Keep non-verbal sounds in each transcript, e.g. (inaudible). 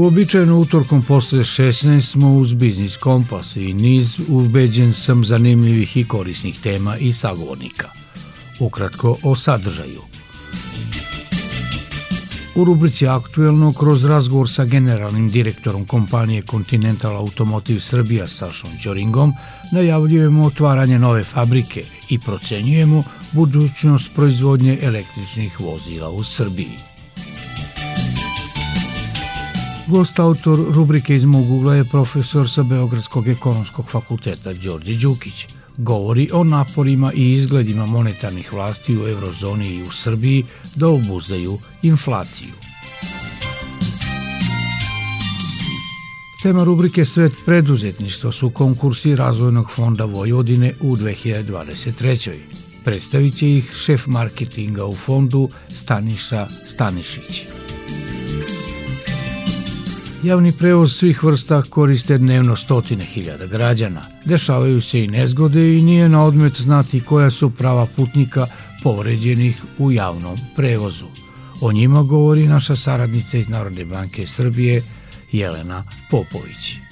Uobičajeno utorkom posle 16 smo uz Biznis Kompas i niz ubeđen sam zanimljivih i korisnih tema i sagovornika. Ukratko o sadržaju. U rubrici Aktuelno kroz razgovor sa generalnim direktorom kompanije Continental Automotive Srbija Sašom Ćoringom najavljujemo otvaranje nove fabrike i procenjujemo budućnost proizvodnje električnih vozila u Srbiji. Gost autor rubrike iz mog ugla je profesor sa Beogradskog ekonomskog fakulteta Đorđe Đukić. Govori o naporima i izgledima monetarnih vlasti u eurozoni i u Srbiji da obuzdaju inflaciju. Tema rubrike Svet preduzetništva su konkursi Razvojnog fonda Vojvodine u 2023. Predstavit će ih šef marketinga u fondu Staniša Stanišić. Javni prevoz svih vrsta koriste dnevno stotine hiljada građana. Dešavaju se i nezgode i nije na odmet znati koja su prava putnika povređenih u javnom prevozu. O njima govori naša saradnica iz Narodne banke Srbije, Jelena Popović.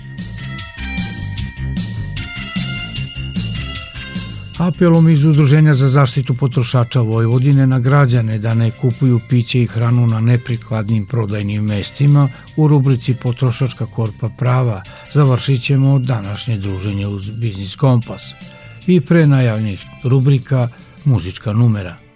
Apelom iz Udruženja za zaštitu potrošača Vojvodine na građane da ne kupuju piće i hranu na neprikladnim prodajnim mestima u rubrici Potrošačka korpa prava završit ćemo današnje druženje uz Biznis Kompas. I pre najavnih rubrika Muzička numera –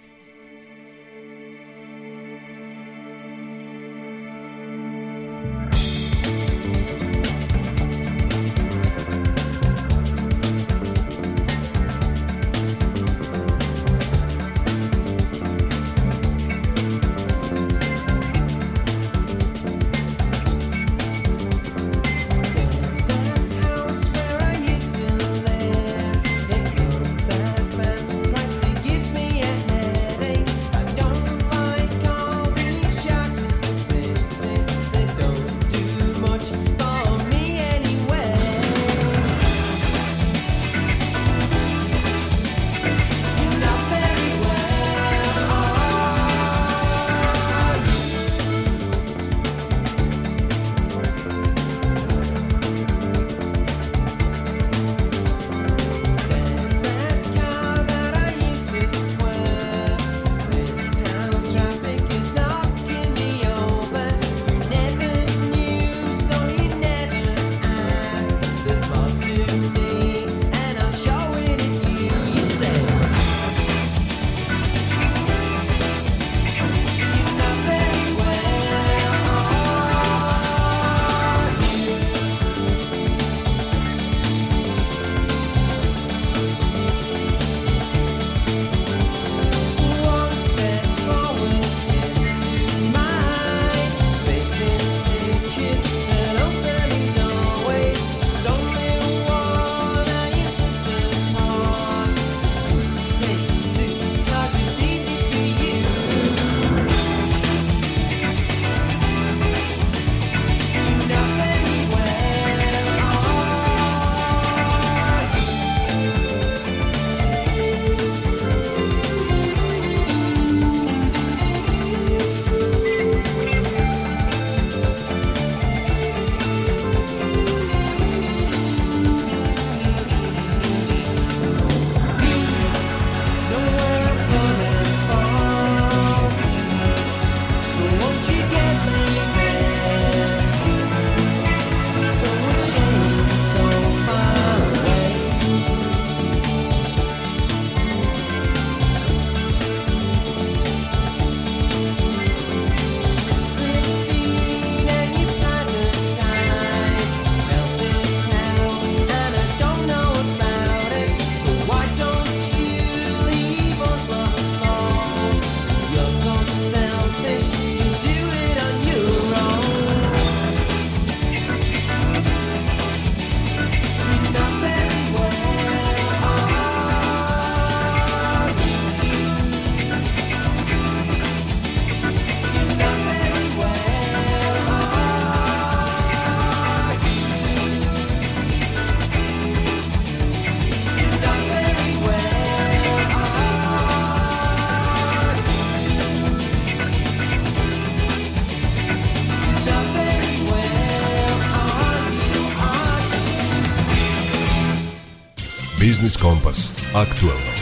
Aktualno.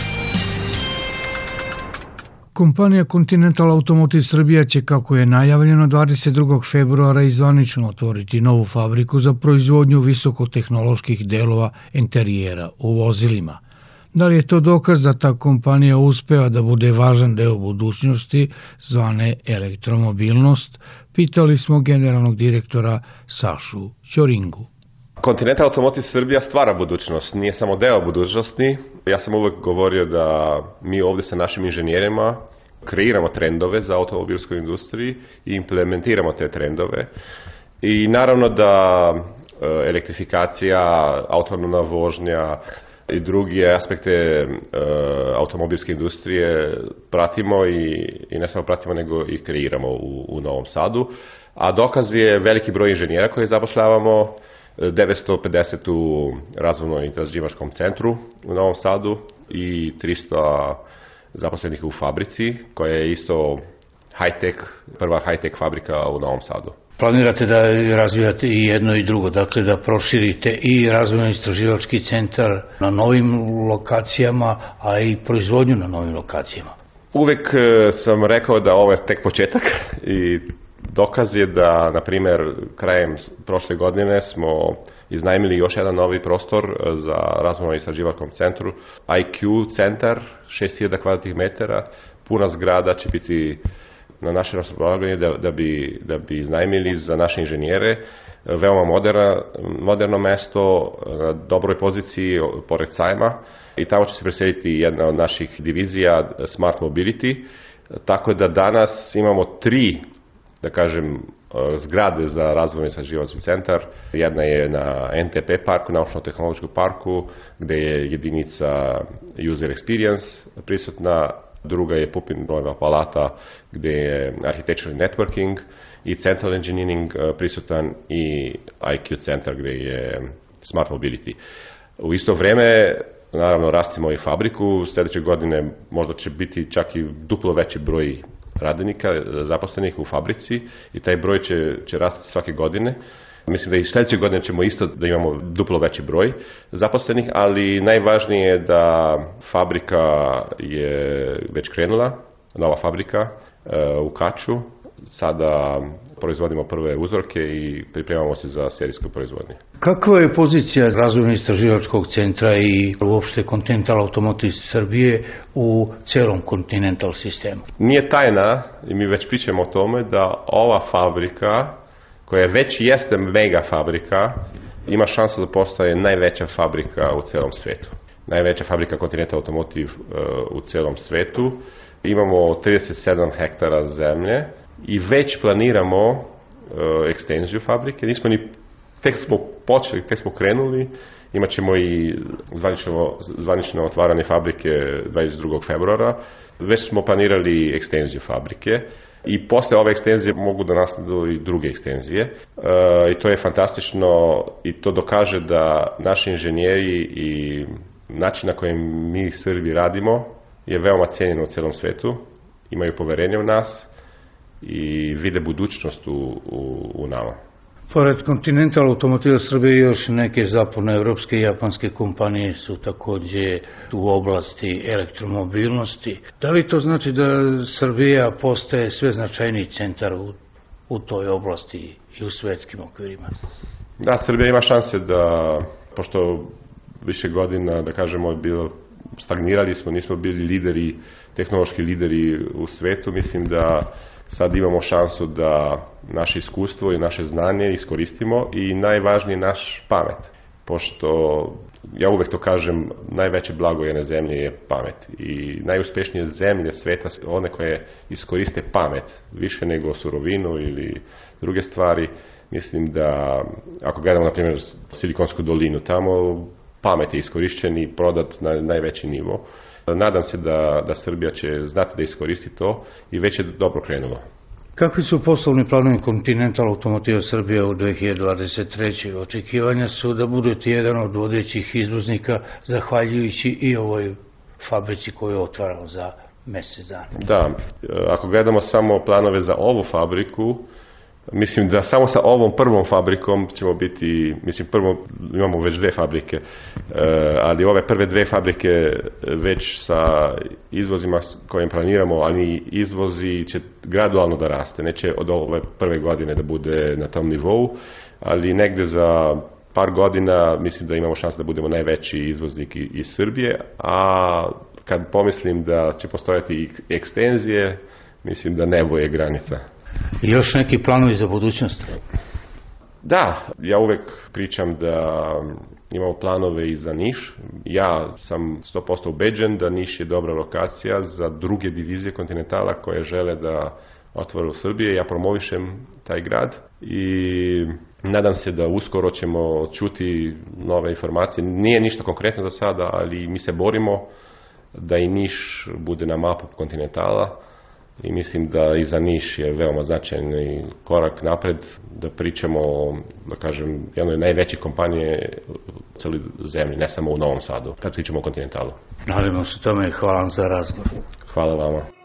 Kompanija Continental Automotive Srbija će, kako je najavljeno, 22. februara izvanično otvoriti novu fabriku za proizvodnju visokotehnoloških delova interijera u vozilima. Da li je to dokaz da ta kompanija uspeva da bude važan deo budućnosti zvane elektromobilnost, pitali smo generalnog direktora Sašu Ćoringu. Continental Automotive Srbija stvara budućnost, nije samo deo budućnosti. Ja sam uvek govorio da mi ovde sa našim inženjerima kreiramo trendove za automobilskoj industriji i implementiramo te trendove. I naravno da e, elektrifikacija, autonomna vožnja i drugi aspekte e, automobilske industrije pratimo i, i ne samo pratimo nego i kreiramo u, u Novom Sadu. A dokaz je veliki broj inženjera koje zapošljavamo, 950 u razvojno istraživačkom centru u Novom Sadu i 300 zaposlenih u fabrici, koja je isto high-tech, prva high-tech fabrika u Novom Sadu. Planirate da razvijate i jedno i drugo, dakle da proširite i razvojno-istraživački centar na novim lokacijama, a i proizvodnju na novim lokacijama. Uvek e, sam rekao da ovo je tek početak (laughs) i dokaz je da, na primer, krajem prošle godine smo iznajmili još jedan novi prostor e, za razvojno istraživačkom centru, IQ centar, 6000 kvadratnih metara, puna zgrada će biti na naše raspolaganje da, da, bi, da bi iznajmili za naše inženjere, veoma moderna, moderno mesto, na dobroj poziciji pored sajma. I tamo će se preseliti jedna od naših divizija Smart Mobility, tako da danas imamo tri da kažem, e, zgrade za razvojni istraživački centar. Jedna je na NTP parku, naučno-tehnološkom parku, gde je jedinica user experience prisutna, druga je Pupinova palata gde je architecture networking i central engineering e, prisutan i IQ centar gde je smart mobility. U isto vreme naravno rastimo i fabriku, sledeće godine možda će biti čak i duplo veći broj radnika zaposlenih u fabrici i taj broj će, će rasti svake godine. Mislim da i sledeće godine ćemo isto da imamo duplo veći broj zaposlenih, ali najvažnije je da fabrika je već krenula, nova fabrika e, u Kaču, sada proizvodimo prve uzorke i pripremamo se za serijsku proizvodnju. Kakva je pozicija razvojno istraživačkog centra i uopšte Continental Automotive Srbije u celom Continental sistemu? Nije tajna, i mi već pričamo o tome, da ova fabrika, koja već jeste mega fabrika, ima šansu da postaje najveća fabrika u celom svetu. Najveća fabrika Continental Automotive uh, u celom svetu. Imamo 37 hektara zemlje, i već planiramo uh, ekstenziju fabrike. Nismo ni, tek smo počeli, tek smo krenuli, imat ćemo i zvanično, zvanično otvaranje fabrike 22. februara. Već smo planirali ekstenziju fabrike i posle ove ekstenzije mogu da nasladu i druge ekstenzije uh, i to je fantastično i to dokaže da naši inženjeri i način na kojem mi Srbi radimo je veoma cenjeno u celom svetu, imaju poverenje u nas i vide budućnost u, u, u nama. Pored Continental Automotiva Srbije još neke zapadne evropske i japanske kompanije su takođe u oblasti elektromobilnosti. Da li to znači da Srbija postaje sve značajniji centar u, u toj oblasti i u svetskim okvirima? Da, Srbija ima šanse da, pošto više godina, da kažemo, bilo stagnirali smo, nismo bili lideri, tehnološki lideri u svetu, mislim da sad imamo šansu da naše iskustvo i naše znanje iskoristimo i najvažnije naš pamet. Pošto, ja uvek to kažem, najveće blago jedne zemlje je pamet. I najuspešnije zemlje sveta su one koje iskoriste pamet više nego surovinu ili druge stvari. Mislim da, ako gledamo, na primjer, Silikonsku dolinu, tamo pamet je iskorišćen i prodat na najveći nivo. Nadam se da, da Srbija će znati da iskoristi to i već je dobro krenulo. Kakvi su poslovni planovi Continental Automotiva Srbije u 2023. Očekivanja su da budete jedan od vodećih izvoznika zahvaljujući i ovoj fabrici koju je otvarao za mesec dana. Da, ako gledamo samo planove za ovu fabriku, Mislim da samo sa ovom prvom fabrikom ćemo biti, mislim prvo imamo već dve fabrike, e, ali ove prve dve fabrike već sa izvozima kojim planiramo, ali izvozi će gradualno da raste, neće od ove prve godine da bude na tom nivou, ali negde za par godina mislim da imamo šans da budemo najveći izvoznik iz Srbije, a kad pomislim da će postojati ekstenzije, mislim da nebo je granica. I još neki planovi za budućnost? Da, ja uvek pričam da imamo planove i za Niš. Ja sam 100% ubeđen da Niš je dobra lokacija za druge divizije kontinentala koje žele da otvore u Srbije. Ja promovišem taj grad i nadam se da uskoro ćemo čuti nove informacije. Nije ništa konkretno do sada, ali mi se borimo da i Niš bude na mapu kontinentala i mislim da i za Niš je veoma značajni korak napred da pričamo o, da kažem, jednoj najveće kompanije u celoj zemlji, ne samo u Novom Sadu, kad pričamo o kontinentalu. Nadamo se tome i hvala za razgovor. Hvala vama.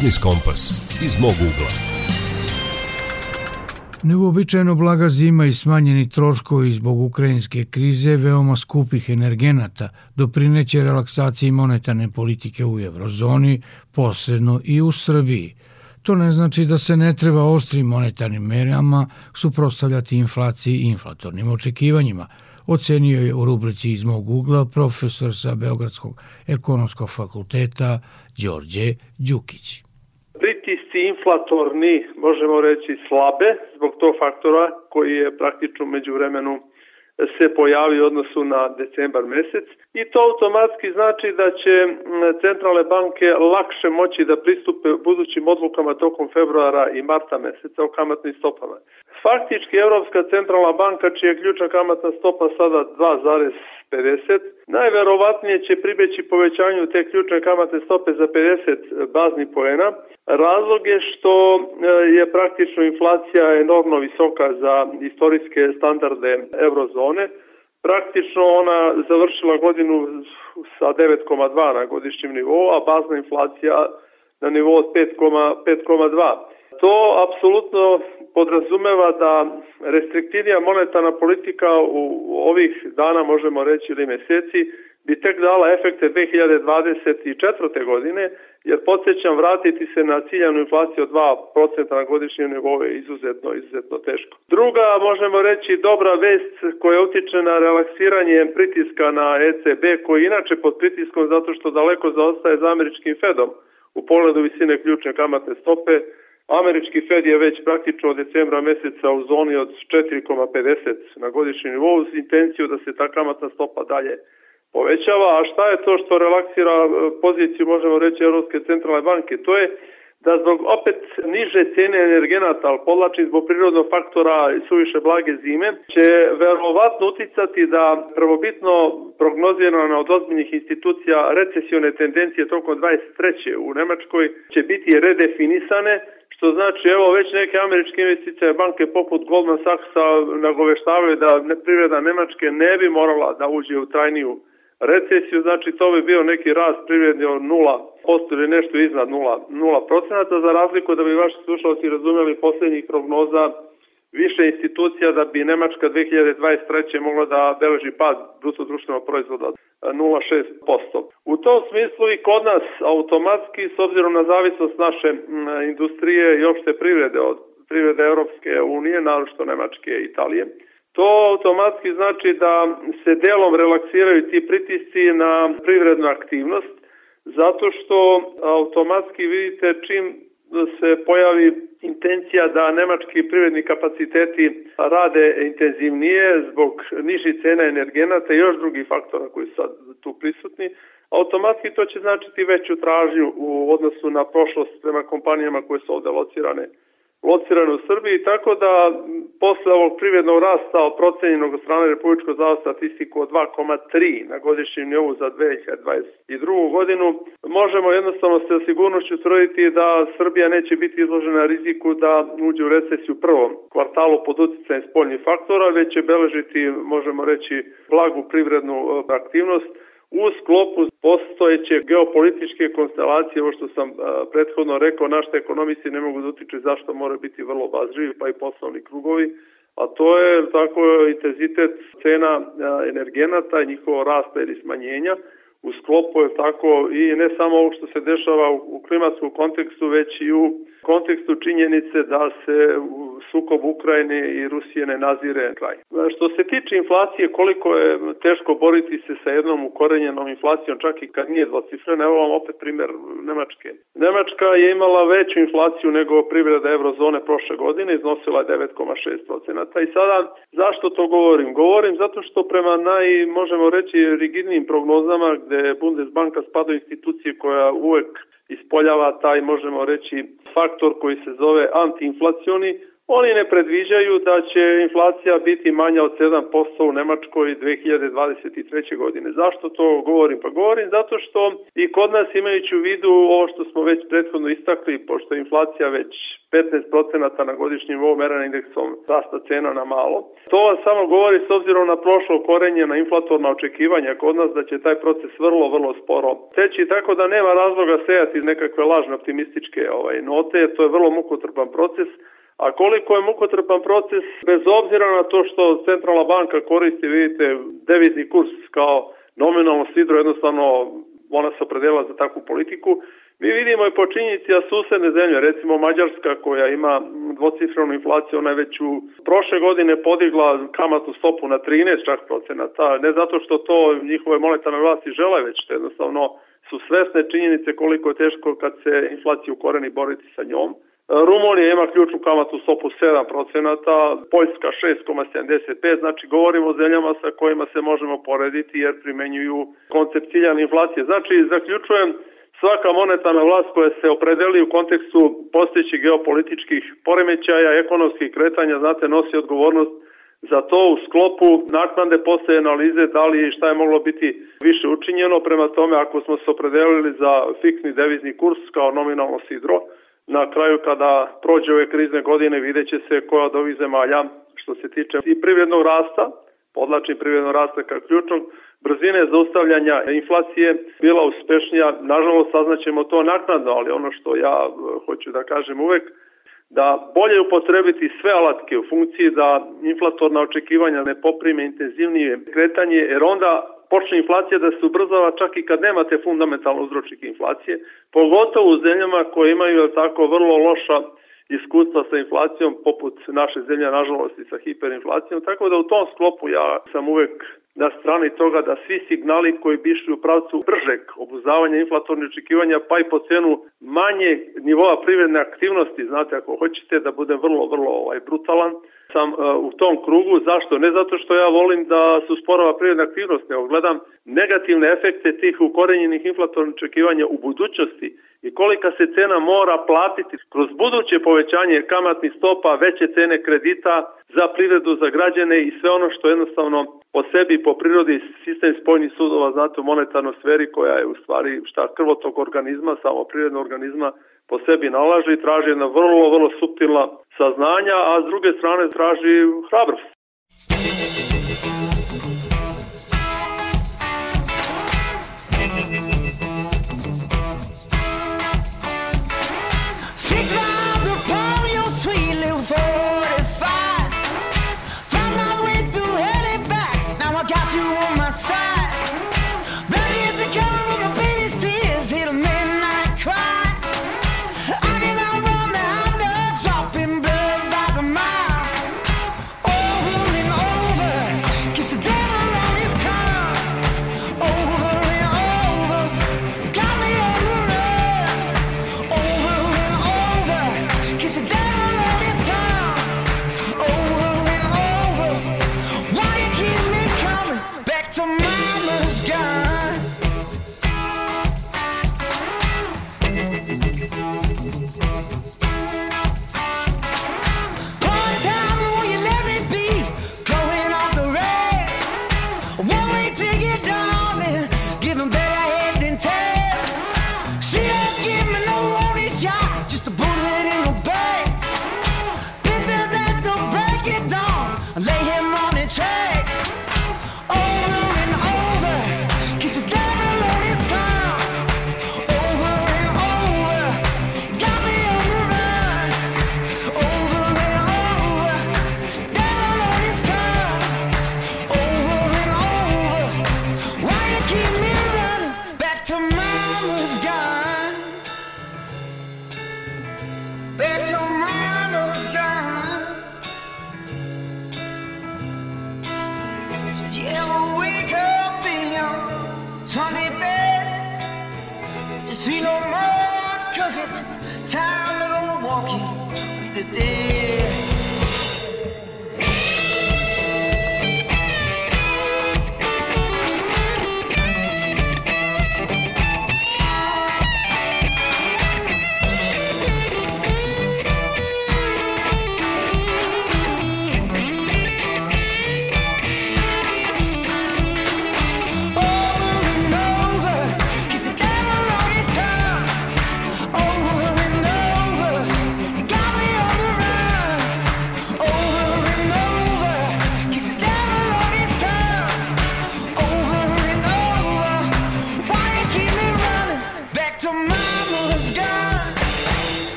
Biznis Kompas iz mog ugla. Neuobičajeno blaga zima i smanjeni troškovi zbog ukrajinske krize veoma skupih energenata doprineće relaksaciji monetarne politike u eurozoni, posredno i u Srbiji. To ne znači da se ne treba oštrim monetarnim merama suprostavljati inflaciji i inflatornim očekivanjima, ocenio je u rubrici iz mog ugla profesor sa Beogradskog ekonomskog fakulteta Đorđe Đukić. Pritisci inflatorni, možemo reći slabe, zbog tog faktora koji je praktično među vremenu se pojavi u odnosu na decembar mesec i to automatski znači da će centralne banke lakše moći da pristupe budućim odlukama tokom februara i marta meseca o kamatnim stopama. Faktički Evropska centralna banka, čija je ključna kamatna stopa sada 2,50, najverovatnije će pribeći povećanju te ključne kamatne stope za 50 baznih poena. Razlog je što e, je praktično inflacija enormno visoka za istorijske standarde eurozone. Praktično ona završila godinu sa 9,2 na godišnjem nivou, a bazna inflacija na nivou od 5,2. To apsolutno podrazumeva da restriktivnija monetarna politika u ovih dana, možemo reći, ili meseci, bi tek dala efekte 2024. godine, jer podsjećam vratiti se na ciljanu inflaciju od 2% na godišnjem nivou je izuzetno, izuzetno teško. Druga, možemo reći, dobra vest koja utiče na relaksiranje pritiska na ECB, koji inače pod pritiskom zato što daleko zaostaje za američkim Fedom u pogledu visine ključne kamatne stope, Američki Fed je već praktično od decembra meseca u zoni od 4,50 na godišnji nivou s intencijom da se ta kamatna stopa dalje povećava. A šta je to što relaksira e, poziciju, možemo reći, Evropske centralne banke? To je da zbog opet niže cene energenata, ali podlačim zbog prirodnog faktora i suviše blage zime, će verovatno uticati da prvobitno prognozirana od ozbiljnih institucija recesione tendencije tokom 23. u Nemačkoj će biti redefinisane što znači evo već neke američke investicije banke poput Goldman Sachsa nagoveštavaju da privreda Nemačke ne bi morala da uđe u trajniju recesiju, znači to bi bio neki rast privredni od 0% ili nešto iznad 0%, 0% za razliku da bi vaši slušalci razumeli poslednjih prognoza više institucija da bi Nemačka 2023. mogla da beleži pad bruto društvenog proizvoda 0,6%. U tom smislu i kod nas automatski, s obzirom na zavisnost naše industrije i opšte privrede od privrede Europske unije, naročito Nemačke i Italije, To automatski znači da se delom relaksiraju ti pritisci na privrednu aktivnost, zato što automatski vidite čim se pojavi intencija da nemački privredni kapaciteti rade intenzivnije zbog nižih cena energenata i još drugih faktora koji su sad tu prisutni, automatski to će značiti veću tražnju u odnosu na prošlost prema kompanijama koje su ovde locirane locirane u Srbiji, tako da posle ovog privrednog rasta procenjenog strane Republičkog zavoda statistiku od 2,3 na godišnjem nivou za 2022. godinu, možemo jednostavno se sigurnošću tvrditi da Srbija neće biti izložena riziku da uđe u recesiju u prvom kvartalu pod uticajem spoljnih faktora, već će beležiti, možemo reći, blagu privrednu aktivnost, u sklopu postojeće geopolitičke konstelacije, ovo što sam prethodno rekao, našte ekonomisti ne mogu da utiče zašto mora biti vrlo bazrivi, pa i poslovni krugovi, a to je tako intenzitet cena energenata, njihovo rasta ili smanjenja, u sklopu je tako i ne samo ovo što se dešava u klimatskom kontekstu, već i u kontekstu činjenice da se sukob Ukrajine i Rusije ne nazire kraj. Što se tiče inflacije, koliko je teško boriti se sa jednom ukorenjenom inflacijom, čak i kad nije dvocifrena, evo vam opet primer Nemačke. Nemačka je imala veću inflaciju nego privreda eurozone prošle godine, iznosila je 9,6%. I sada, zašto to govorim? Govorim zato što prema naj, možemo reći, rigidnim prognozama gde Bundesbanka spada institucije koja uvek ispoljava taj, možemo reći, faktor koji se zove antiinflacioni, Oni ne predviđaju da će inflacija biti manja od 7% u Nemačkoj 2023. godine. Zašto to govorim? Pa govorim zato što i kod nas imajući u vidu ovo što smo već prethodno istakli, pošto je inflacija već 15% na godišnjem nivou merana indeksom rasta cena na malo. To vam samo govori s obzirom na prošlo korenje na inflatorna očekivanja kod nas da će taj proces vrlo, vrlo sporo teći, tako da nema razloga sejati nekakve lažne optimističke ovaj, note, to je vrlo mukotrpan proces, A koliko je mukotrpan proces, bez obzira na to što centralna banka koristi, vidite, devizni kurs kao nominalno sidro, jednostavno ona se opredela za takvu politiku, Mi vidimo i po činjenici da susedne zemlje, recimo Mađarska koja ima dvocifrenu inflaciju, ona je već u prošle godine podigla kamatnu stopu na 13 čak procenata, ne zato što to njihove monetarne vlasti žele, već što jednostavno su svesne činjenice koliko je teško kad se inflaciju koreni boriti sa njom. Rumunija ima ključnu kamatnu stopu 7%, Poljska 6,75%, znači govorimo o zemljama sa kojima se možemo porediti jer primenjuju koncept ciljane inflacije. Znači, zaključujem, svaka monetarna vlast koja se opredeli u kontekstu postojećih geopolitičkih poremećaja, ekonomskih kretanja, znate, nosi odgovornost za to u sklopu naknade postoje analize da li i šta je moglo biti više učinjeno. Prema tome, ako smo se opredelili za fiksni devizni kurs kao nominalno sidro, na kraju kada prođe ove krizne godine vidjet će se koja od ovih zemalja što se tiče i privrednog rasta, podlačni privrednog rasta kao ključnog, brzine zaustavljanja inflacije bila uspešnija. Nažalost, saznaćemo to naknadno, ali ono što ja e, hoću da kažem uvek, da bolje upotrebiti sve alatke u funkciji da inflatorna očekivanja ne poprime intenzivnije kretanje, jer onda počne inflacija da se ubrzava čak i kad nemate fundamentalno uzročnike inflacije, pogotovo u zemljama koje imaju tako vrlo loša iskustva sa inflacijom poput naše zemlje, nažalost i sa hiperinflacijom, tako da u tom sklopu ja sam uvek na strani toga da svi signali koji bi išli u pravcu bržeg obuzavanja inflatornih očekivanja pa i po cenu manje nivoa privredne aktivnosti, znate ako hoćete da bude vrlo, vrlo ovaj, brutalan, sam uh, u tom krugu. Zašto? Ne zato što ja volim da se usporava privredna aktivnost, nego gledam negativne efekte tih ukorenjenih inflatornih očekivanja u budućnosti i kolika se cena mora platiti kroz buduće povećanje kamatnih stopa, veće cene kredita za privredu, za građane i sve ono što jednostavno po sebi, po prirodi sistem spojnih sudova, znate, u monetarnoj sferi koja je u stvari šta krvotog organizma, samo prirodnog organizma, po sebi nalaže i traži jedna vrlo, vrlo subtilna saznanja, a s druge strane traži hrabrost.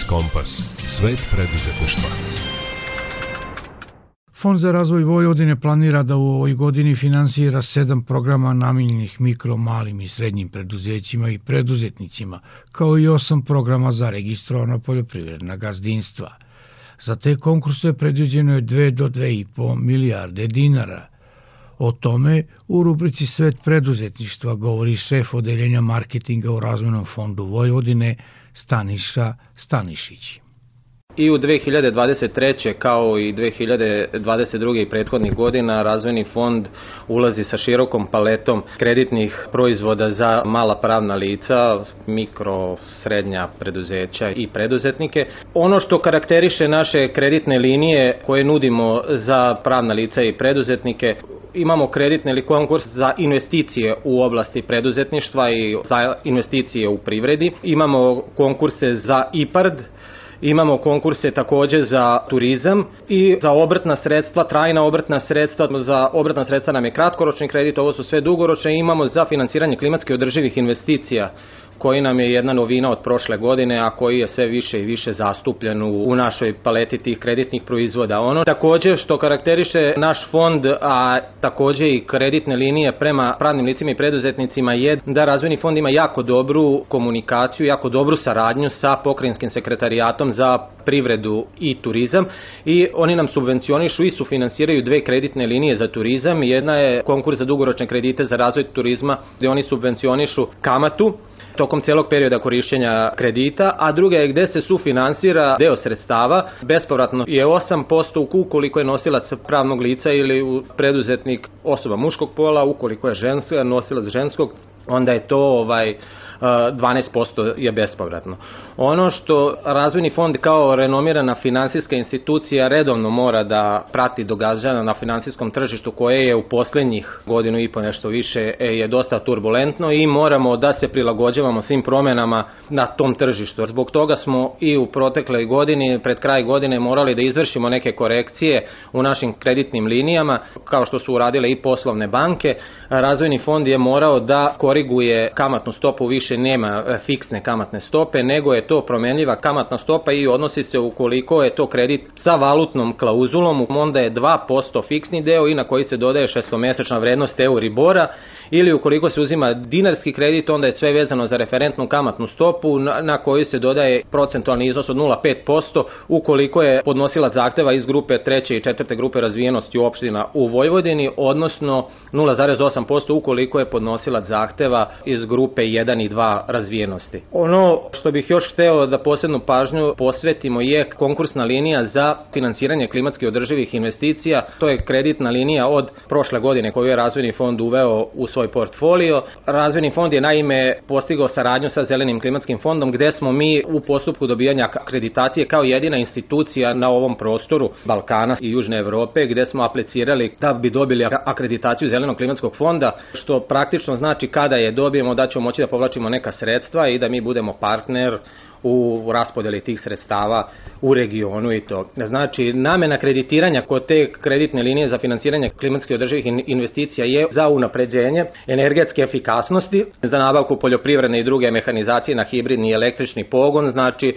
Biznis Kompas. Svet preduzetništva. Fond za razvoj Vojvodine planira da u ovoj godini finansira sedam programa namenjenih mikro, malim i srednjim preduzećima i preduzetnicima, kao i osam programa za registrovana poljoprivredna gazdinstva. Za te konkurse predviđeno je 2 do 2,5 milijarde dinara. O tome u rubrici Svet preduzetništva govori šef odeljenja marketinga u Razvojnom fondu Vojvodine Staniša Stanišić. I u 2023. kao i 2022. i prethodnih godina Razvojni fond ulazi sa širokom paletom kreditnih proizvoda za mala pravna lica, mikro, srednja preduzeća i preduzetnike. Ono što karakteriše naše kreditne linije koje nudimo za pravna lica i preduzetnike, imamo kreditni ili konkurs za investicije u oblasti preduzetništva i za investicije u privredi. Imamo konkurse za IPARD, Imamo konkurse takođe za turizam i za obrtna sredstva, trajna obrtna sredstva, za obrtna sredstva nam je kratkoročni kredit, ovo su sve dugoročne, imamo za finansiranje klimatske održivih investicija koji nam je jedna novina od prošle godine, a koji je sve više i više zastupljen u, u našoj paleti tih kreditnih proizvoda. Ono takođe što karakteriše naš fond, a takođe i kreditne linije prema pravnim licima i preduzetnicima je da razvojni fond ima jako dobru komunikaciju, jako dobru saradnju sa pokrajinskim sekretarijatom za privredu i turizam i oni nam subvencionišu i sufinansiraju dve kreditne linije za turizam. Jedna je konkurs za dugoročne kredite za razvoj turizma gde oni subvencionišu kamatu tokom celog perioda korišćenja kredita, a druga je gde se sufinansira deo sredstava, bespovratno je 8% ukoliko je nosilac pravnog lica ili preduzetnik osoba muškog pola, ukoliko je ženska, nosilac ženskog, onda je to ovaj 12% je bespovratno. Ono što Razvojni fond kao renomirana finansijska institucija redovno mora da prati događanja na finansijskom tržištu koje je u poslednjih godinu i po nešto više e, je dosta turbulentno i moramo da se prilagođavamo svim promenama na tom tržištu. Zbog toga smo i u protekloj godini, pred kraj godine morali da izvršimo neke korekcije u našim kreditnim linijama, kao što su uradile i poslovne banke. Razvojni fond je morao da koriguje kamatnu stopu više nema e, fiksne kamatne stope, nego je to promenljiva kamatna stopa i odnosi se ukoliko je to kredit sa valutnom klauzulom, onda je 2% fiksni deo i na koji se dodaje šestomesečna vrednost Euribora ili ukoliko se uzima dinarski kredit, onda je sve vezano za referentnu kamatnu stopu na, koju se dodaje procentualni iznos od 0,5% ukoliko je podnosila zahteva iz grupe treće i četvrte grupe razvijenosti opština u Vojvodini, odnosno 0,8% ukoliko je podnosila zahteva iz grupe 1 i 2 razvijenosti. Ono što bih još hteo da posebnu pažnju posvetimo je konkursna linija za finansiranje klimatski održivih investicija. To je kreditna linija od prošle godine koju je Razvojni fond uveo u svoj svoj portfolio. Razvojni fond je naime postigao saradnju sa Zelenim klimatskim fondom gde smo mi u postupku dobijanja akreditacije kao jedina institucija na ovom prostoru Balkana i Južne Evrope gde smo aplicirali da bi dobili akreditaciju Zelenog klimatskog fonda što praktično znači kada je dobijemo da ćemo moći da povlačimo neka sredstva i da mi budemo partner u raspodeli tih sredstava u regionu i to. Znači, namena kreditiranja kod te kreditne linije za finansiranje klimatske održivih investicija je za unapređenje energetske efikasnosti, za nabavku poljoprivredne i druge mehanizacije na hibridni i električni pogon, znači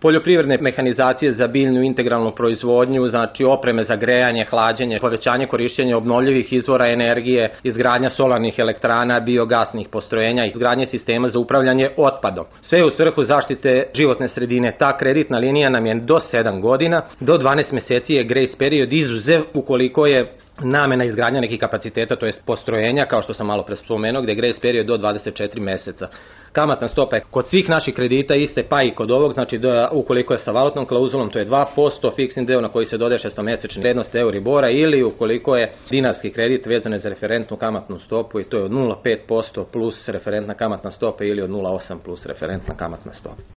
poljoprivredne mehanizacije za biljnu integralnu proizvodnju, znači opreme za grejanje, hlađenje, povećanje korišćenja obnovljivih izvora energije, izgradnja solarnih elektrana, biogasnih postrojenja, izgradnje sistema za upravljanje otpadom. Sve u svrhu zaštite životne sredine. Ta kreditna linija nam je do 7 godina, do 12 meseci je grace period izuzev ukoliko je namena izgradnja nekih kapaciteta, to je postrojenja, kao što sam malo prespomenuo, gde je grace period do 24 meseca. Kamatna stopa je kod svih naših kredita iste, pa i kod ovog, znači da, ukoliko je sa valutnom klauzulom, to je 2%, fiksni deo na koji se dodaje šestomesečni vrednost Euribora ili ukoliko je dinarski kredit vezan za referentnu kamatnu stopu i to je od 0,5% plus referentna kamatna stopa ili od 0,8 plus referentna kamatna stopa.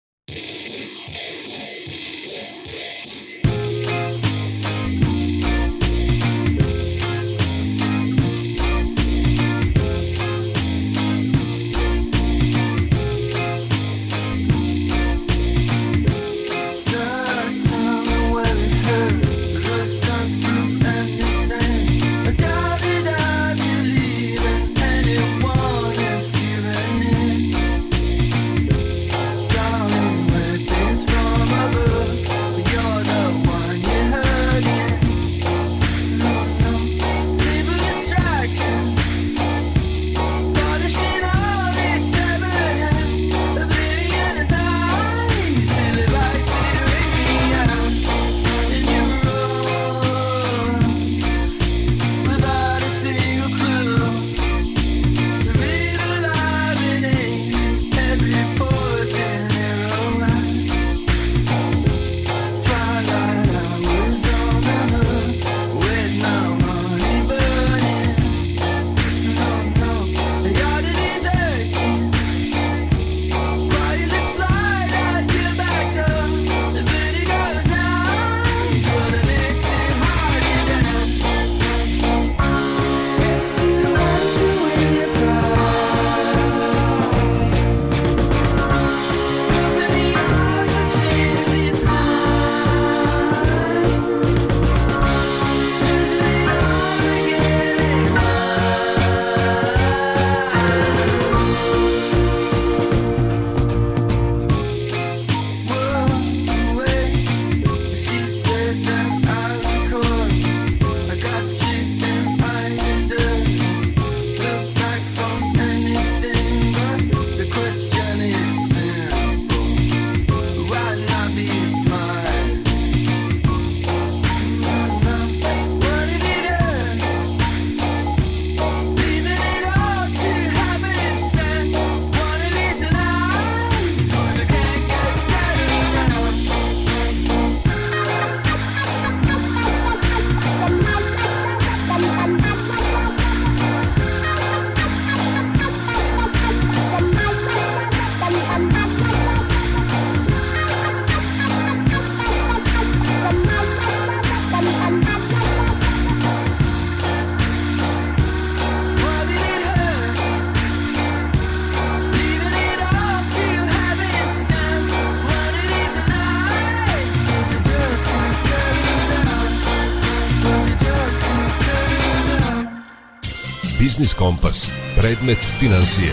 Biznis Kompas. Predmet financije.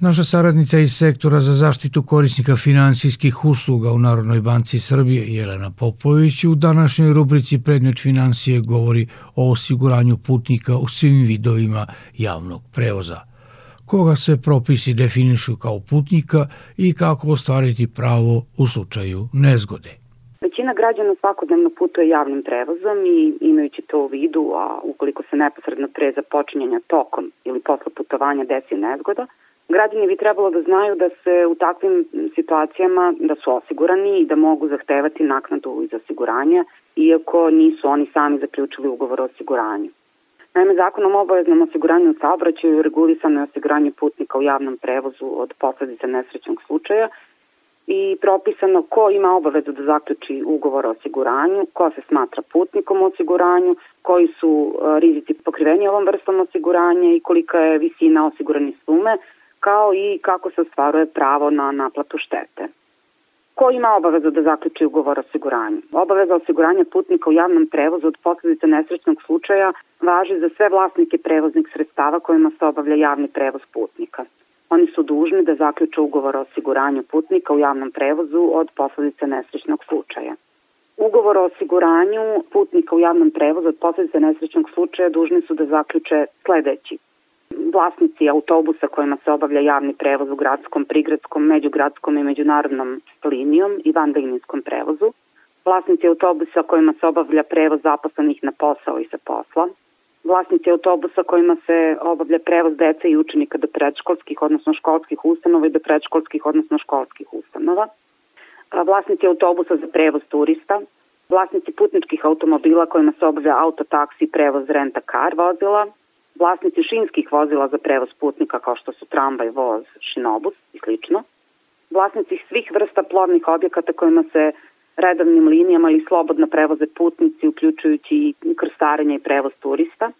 Naša saradnica iz sektora za zaštitu korisnika finansijskih usluga u Narodnoj banci Srbije, Jelena Popović, u današnjoj rubrici Predmet financije govori o osiguranju putnika u svim vidovima javnog prevoza. Koga se propisi definišu kao putnika i kako ostvariti pravo u slučaju nezgode. Većina građana svakodnevno putuje javnim prevozom i imajući to u vidu, a ukoliko se neposredno pre započinjanja tokom ili posle putovanja desi nezgoda, Građani bi trebalo da znaju da se u takvim situacijama da su osigurani i da mogu zahtevati naknadu iz osiguranja, iako nisu oni sami zaključili ugovor o osiguranju. Naime, zakonom o obaveznom osiguranju saobraćaju regulisano je osiguranje putnika u javnom prevozu od posledica nesrećnog slučaja i propisano ko ima obavezu da zaključi ugovor o osiguranju, ko se smatra putnikom u osiguranju, koji su rizici pokriveni ovom vrstom osiguranja i kolika je visina osigurane sume, kao i kako se ostvaruje pravo na naplatu štete. Ko ima obavezu da zaključi ugovor o osiguranju? Obaveza osiguranja putnika u javnom prevozu od posledice nesrećnog slučaja važi za sve vlasnike prevoznih sredstava kojima se obavlja javni prevoz putnika. Oni su dužni da zaključe ugovor o osiguranju putnika u javnom prevozu od posledice nesrećnog slučaja. Ugovor o osiguranju putnika u javnom prevozu od posledice nesrećnog slučaja dužni su da zaključe sledeći. Vlasnici autobusa kojima se obavlja javni prevoz u gradskom, prigradskom, međugradskom i međunarodnom linijom i vandalinskom prevozu, vlasnici autobusa kojima se obavlja prevoz zaposlenih na posao i sa posla, vlasnici autobusa kojima se obavlja prevoz dece i učenika do predškolskih, odnosno školskih ustanova i do predškolskih, odnosno školskih ustanova, vlasnici autobusa za prevoz turista, vlasnici putničkih automobila kojima se obavlja autotaksi, prevoz renta car vozila, vlasnici šinskih vozila za prevoz putnika kao što su tramvaj, voz, šinobus i slično, vlasnici svih vrsta plovnih objekata kojima se redovnim linijama ili slobodno prevoze putnici, uključujući i krstarenje i prevoz turista,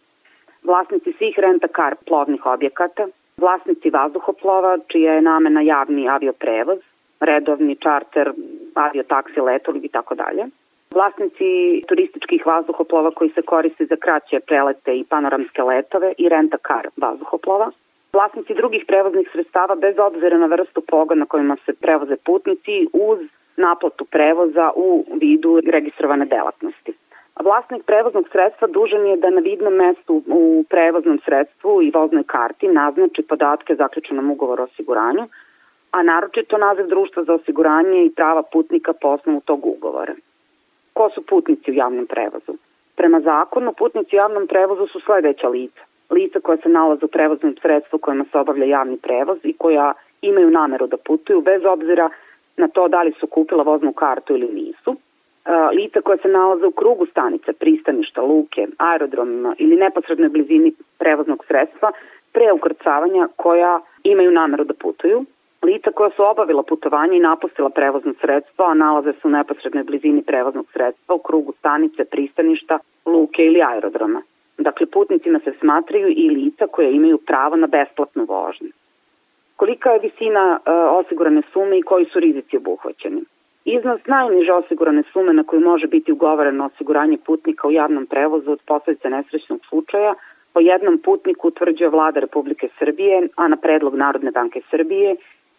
vlasnici svih renta-kar plovnih objekata, vlasnici vazduhoplova, čija je namena javni avioprevoz, redovni čarter, aviotaksi, letovi i tako dalje, vlasnici turističkih vazduhoplova koji se koriste za kraće prelete i panoramske letove i renta kar vazduhoplova, vlasnici drugih prevoznih sredstava bez obzira na vrstu pogona kojima se prevoze putnici uz naplatu prevoza u vidu registrovane delatnosti. Vlasnik prevoznog sredstva dužan je da na vidnom mestu u prevoznom sredstvu i voznoj karti naznači podatke zaključenom ugovoru o osiguranju, a naročito naziv društva za osiguranje i prava putnika po osnovu tog ugovora. Ko su putnici u javnom prevozu? Prema zakonu, putnici u javnom prevozu su sledeća lica. Lica koja se nalaze u prevoznom sredstvu kojima se obavlja javni prevoz i koja imaju nameru da putuju bez obzira na to da li su kupila voznu kartu ili nisu. Lica koja se nalaze u krugu stanice, pristaništa, luke, aerodromima ili neposrednoj blizini prevoznog sredstva pre ukrcavanja koja imaju nameru da putuju Lica koja su obavila putovanje i napustila prevozno sredstvo, a nalaze se u neposrednoj blizini prevoznog sredstva u krugu stanice, pristaništa, luke ili aerodroma. Dakle, putnicima se smatraju i lica koja imaju pravo na besplatnu vožnju. Kolika je visina e, osigurane sume i koji su rizici obuhvaćeni? Iznos najniže osigurane sume na koju može biti ugovoreno osiguranje putnika u javnom prevozu od posledice nesrećnog slučaja po jednom putniku utvrđuje vlada Republike Srbije, a na predlog Narodne banke Srbije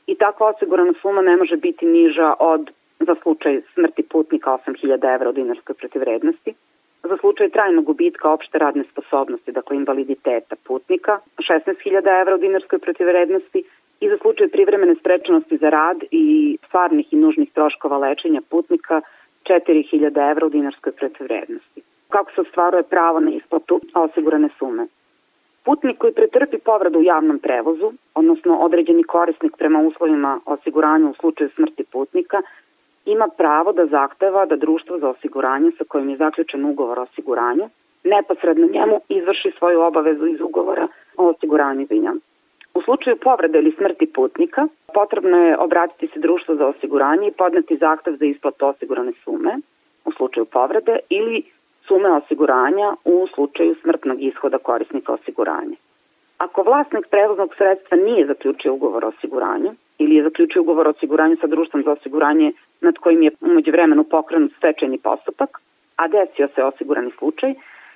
i takva osigurana suma ne može biti niža od, za slučaj smrti putnika, 8000 evra od dinarskoj protivrednosti, za slučaj trajnog gubitka opšte radne sposobnosti, dakle invaliditeta putnika, 16.000 evra u dinarskoj protivrednosti i za slučaj privremene sprečenosti za rad i stvarnih i nužnih troškova lečenja putnika 4.000 evra u dinarskoj protivrednosti. Kako se ostvaruje pravo na isplatu osigurane sume? Putnik koji pretrpi povredu u javnom prevozu, odnosno određeni korisnik prema uslovima osiguranja u slučaju smrti putnika, ima pravo da zahteva da društvo za osiguranje sa kojim je zaključen ugovor o osiguranju neposredno njemu izvrši svoju obavezu iz ugovora o osiguranju vinjam. U slučaju povrede ili smrti putnika potrebno je obratiti se društvu za osiguranje i podneti zahtev za isplatu osigurane sume u slučaju povrede ili sume osiguranja u slučaju smrtnog ishoda korisnika osiguranja. Ako vlasnik prevoznog sredstva nije zaključio ugovor o osiguranju ili je zaključio ugovor o osiguranju sa društvom za osiguranje nad kojim je umeđu vremenu pokrenut stečajni postupak, a desio se osigurani slučaj,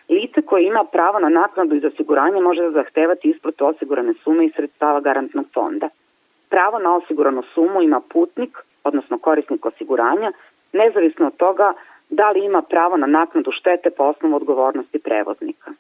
Lice koje ima pravo na naknadu iz osiguranja može da zahtevati isplatu osigurane sume iz sredstava garantnog fonda. Pravo na osiguranu sumu ima putnik, odnosno korisnik osiguranja, nezavisno od toga da li ima pravo na naknadu štete po osnovu odgovornosti prevoznika.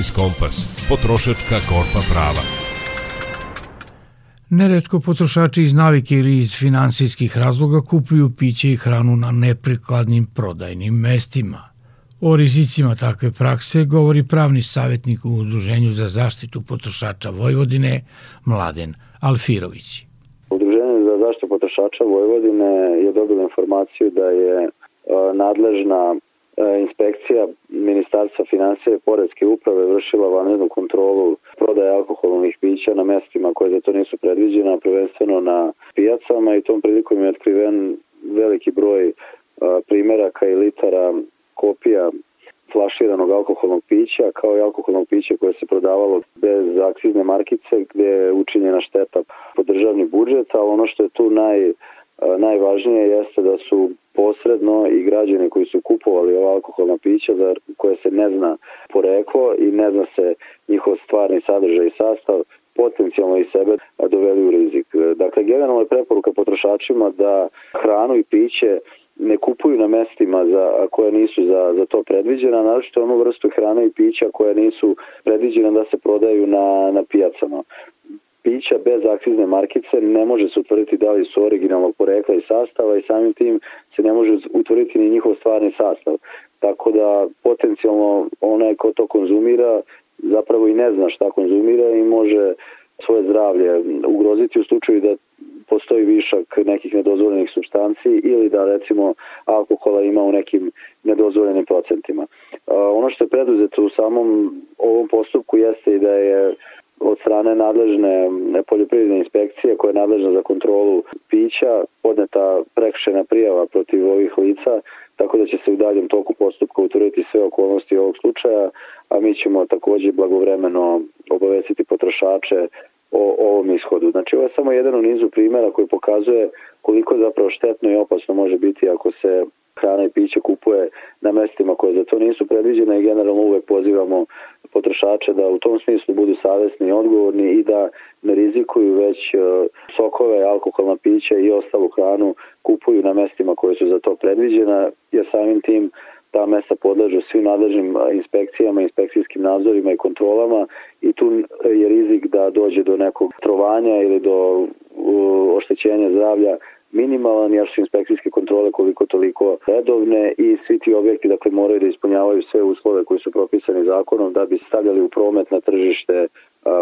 Biznis Kompas, potrošačka korpa prava. Neretko potrošači iz navike ili iz finansijskih razloga kupuju piće i hranu na neprikladnim prodajnim mestima. O rizicima takve prakse govori pravni savjetnik u Udruženju za zaštitu potrošača Vojvodine, Mladen Alfirović. Udruženje za zaštitu potrošača Vojvodine je dobilo informaciju da je e, nadležna inspekcija Ministarstva financija i Poredske uprave vršila vanrednu kontrolu prodaje alkoholnih pića na mestima koje za to nisu predviđena, prvenstveno na pijacama i tom prilikom je otkriven veliki broj e, primeraka i litara kopija flaširanog alkoholnog pića kao i alkoholnog pića koje se prodavalo bez akcizne markice gde je učinjena šteta po državni budžet, ali ono što je tu naj, najvažnije jeste da su posredno i građani koji su kupovali ova alkoholna pića za koje se ne zna poreklo i ne zna se njihov stvarni sadržaj i sastav potencijalno i sebe doveli u rizik. Dakle, generalno je preporuka potrošačima da hranu i piće ne kupuju na mestima za, koje nisu za, za to predviđena, naročito onu vrstu hrane i pića koje nisu predviđena da se prodaju na, na pijacama. Pića bez akcizne markice ne može se utvrditi da li su originalnog porekla i sastava i samim tim se ne može utvrditi ni njihov stvarni sastav. Tako da potencijalno onaj ko to konzumira zapravo i ne zna šta konzumira i može svoje zdravlje ugroziti u slučaju da postoji višak nekih nedozvoljenih substanci ili da recimo alkohola ima u nekim nedozvoljenim procentima. Ono što je preduzeto u samom ovom postupku jeste i da je od strane nadležne poljoprivredne inspekcije koja je nadležna za kontrolu pića podneta prekšena prijava protiv ovih lica, tako da će se u daljem toku postupka utvrditi sve okolnosti ovog slučaja, a mi ćemo takođe blagovremeno obavestiti potrošače o, ovom ishodu. Znači ovo je samo jedan u nizu primjera koji pokazuje koliko zapravo štetno i opasno može biti ako se hrana i piće kupuje na mestima koje za to nisu predviđene i generalno uvek pozivamo potrošače da u tom smislu budu savesni i odgovorni i da ne rizikuju već e, sokove, alkoholna pića i ostalu hranu kupuju na mestima koje su za to predviđena, jer samim tim ta mesta podležu svim nadležnim inspekcijama, inspekcijskim nadzorima i kontrolama i tu je rizik da dođe do nekog trovanja ili do oštećenja zdravlja minimalan jer su inspekcijske kontrole koliko toliko redovne i svi ti objekti dakle moraju da ispunjavaju sve uslove koji su propisani zakonom da bi stavljali u promet na tržište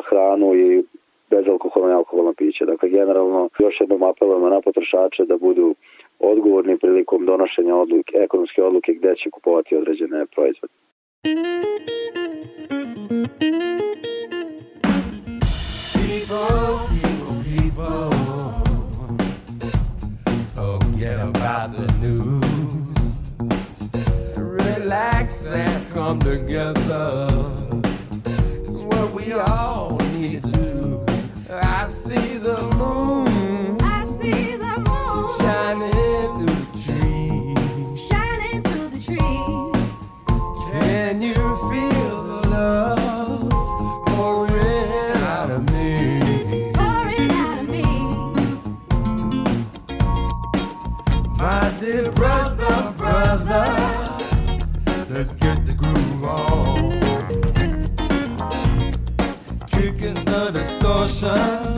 hranu i bezalkoholno i alkoholno piće. Dakle, generalno još jednom apelujemo na potrošače da budu odgovorni prilikom donošenja odluke, ekonomske odluke gde će kupovati određene proizvode. People, forget about the news. Relax and come together. It's what we all need to do. I see the moon. Let's get the groove on. Kicking the distortion,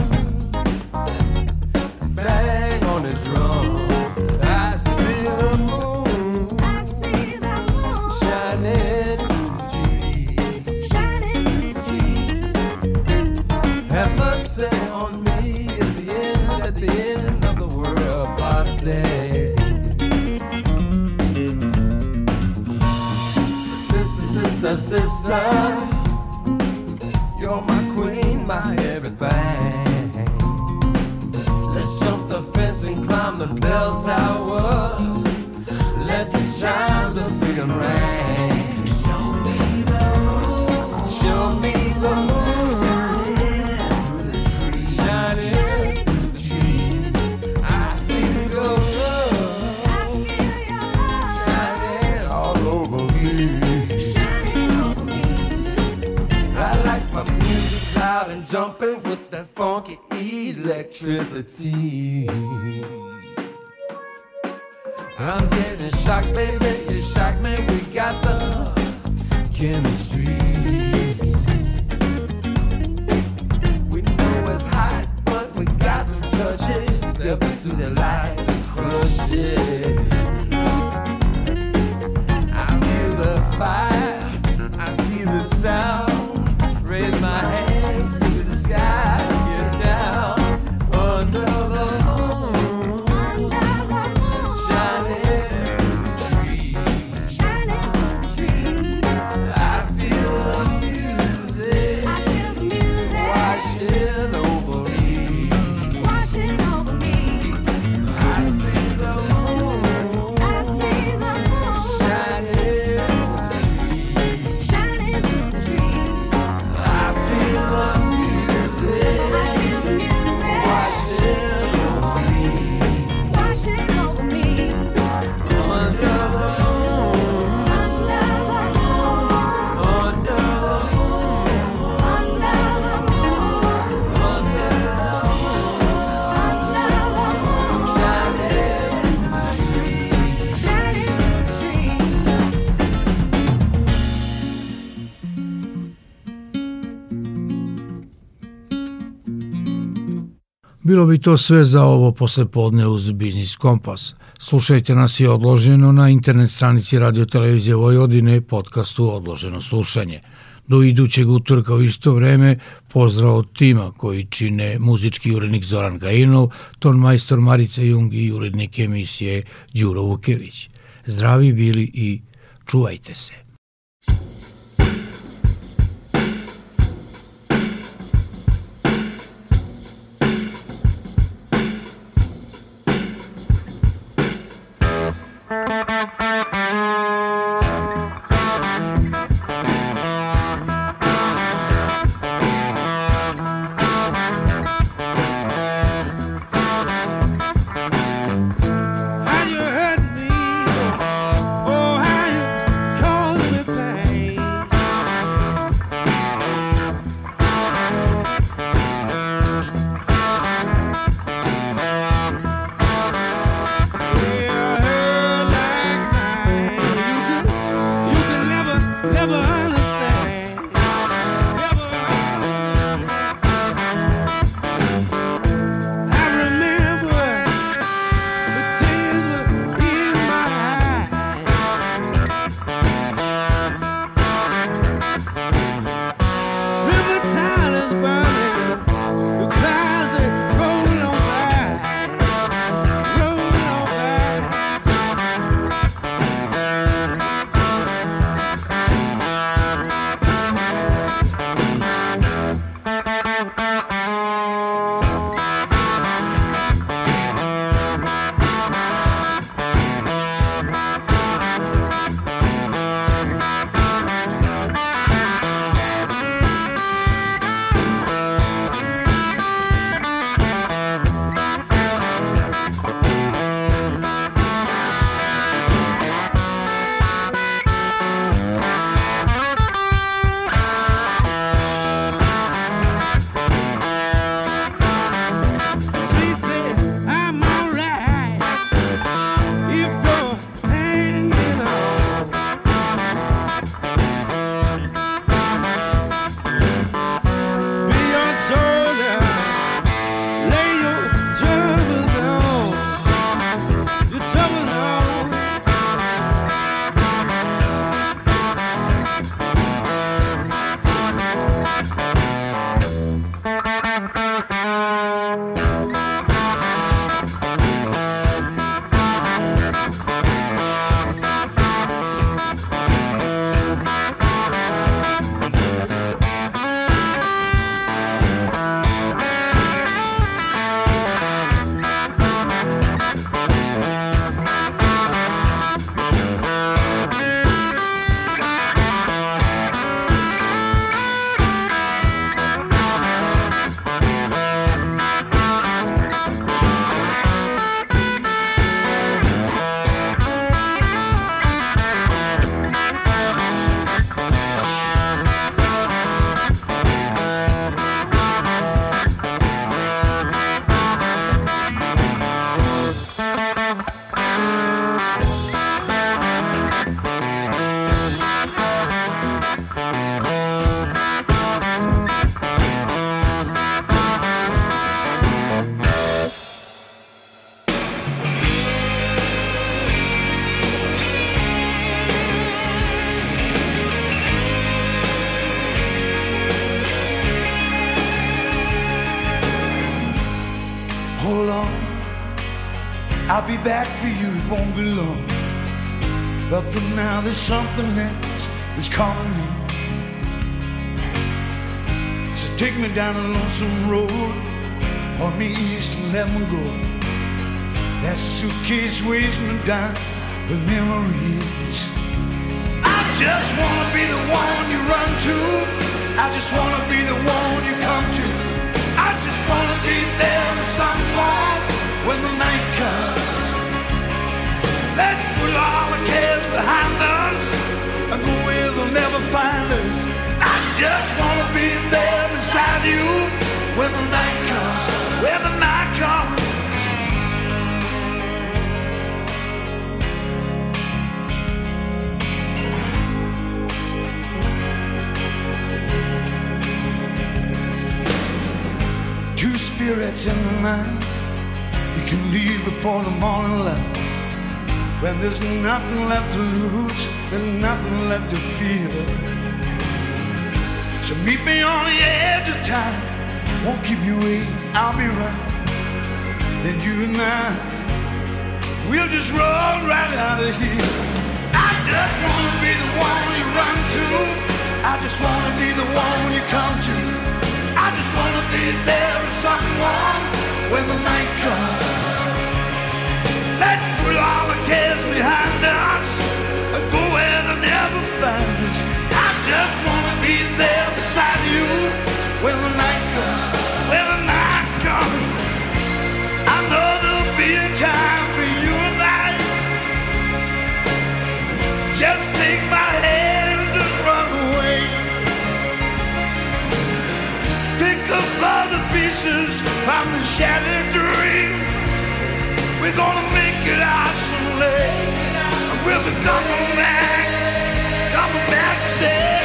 Bilo bi to sve za ovo posle podne uz Biznis Kompas. Slušajte nas i odloženo na internet stranici Radio Televizije Vojvodine podcastu Odloženo slušanje. Do idućeg utorka u isto vreme pozdrav od tima koji čine muzički urednik Zoran Gajinov, ton majstor Marica Jung i urednik emisije Đuro Vukević. Zdravi bili i čuvajte se. down the memories. I just wanna be the one you run to. I just wanna tonight. You can leave before the morning light. When there's nothing left to lose, there's nothing left to fear. So meet me on the edge of time. Won't keep you waiting, I'll be right. Then you and I, we'll just roll right out of here. I just wanna be the one you run to. I just wanna be the one you come to. I just wanna be there with someone when the night comes. Let's put all the cares behind us and go where they never find us. I just wanna be there pieces from the shattered dream. We're gonna make it out someday. And we'll be coming back, coming back to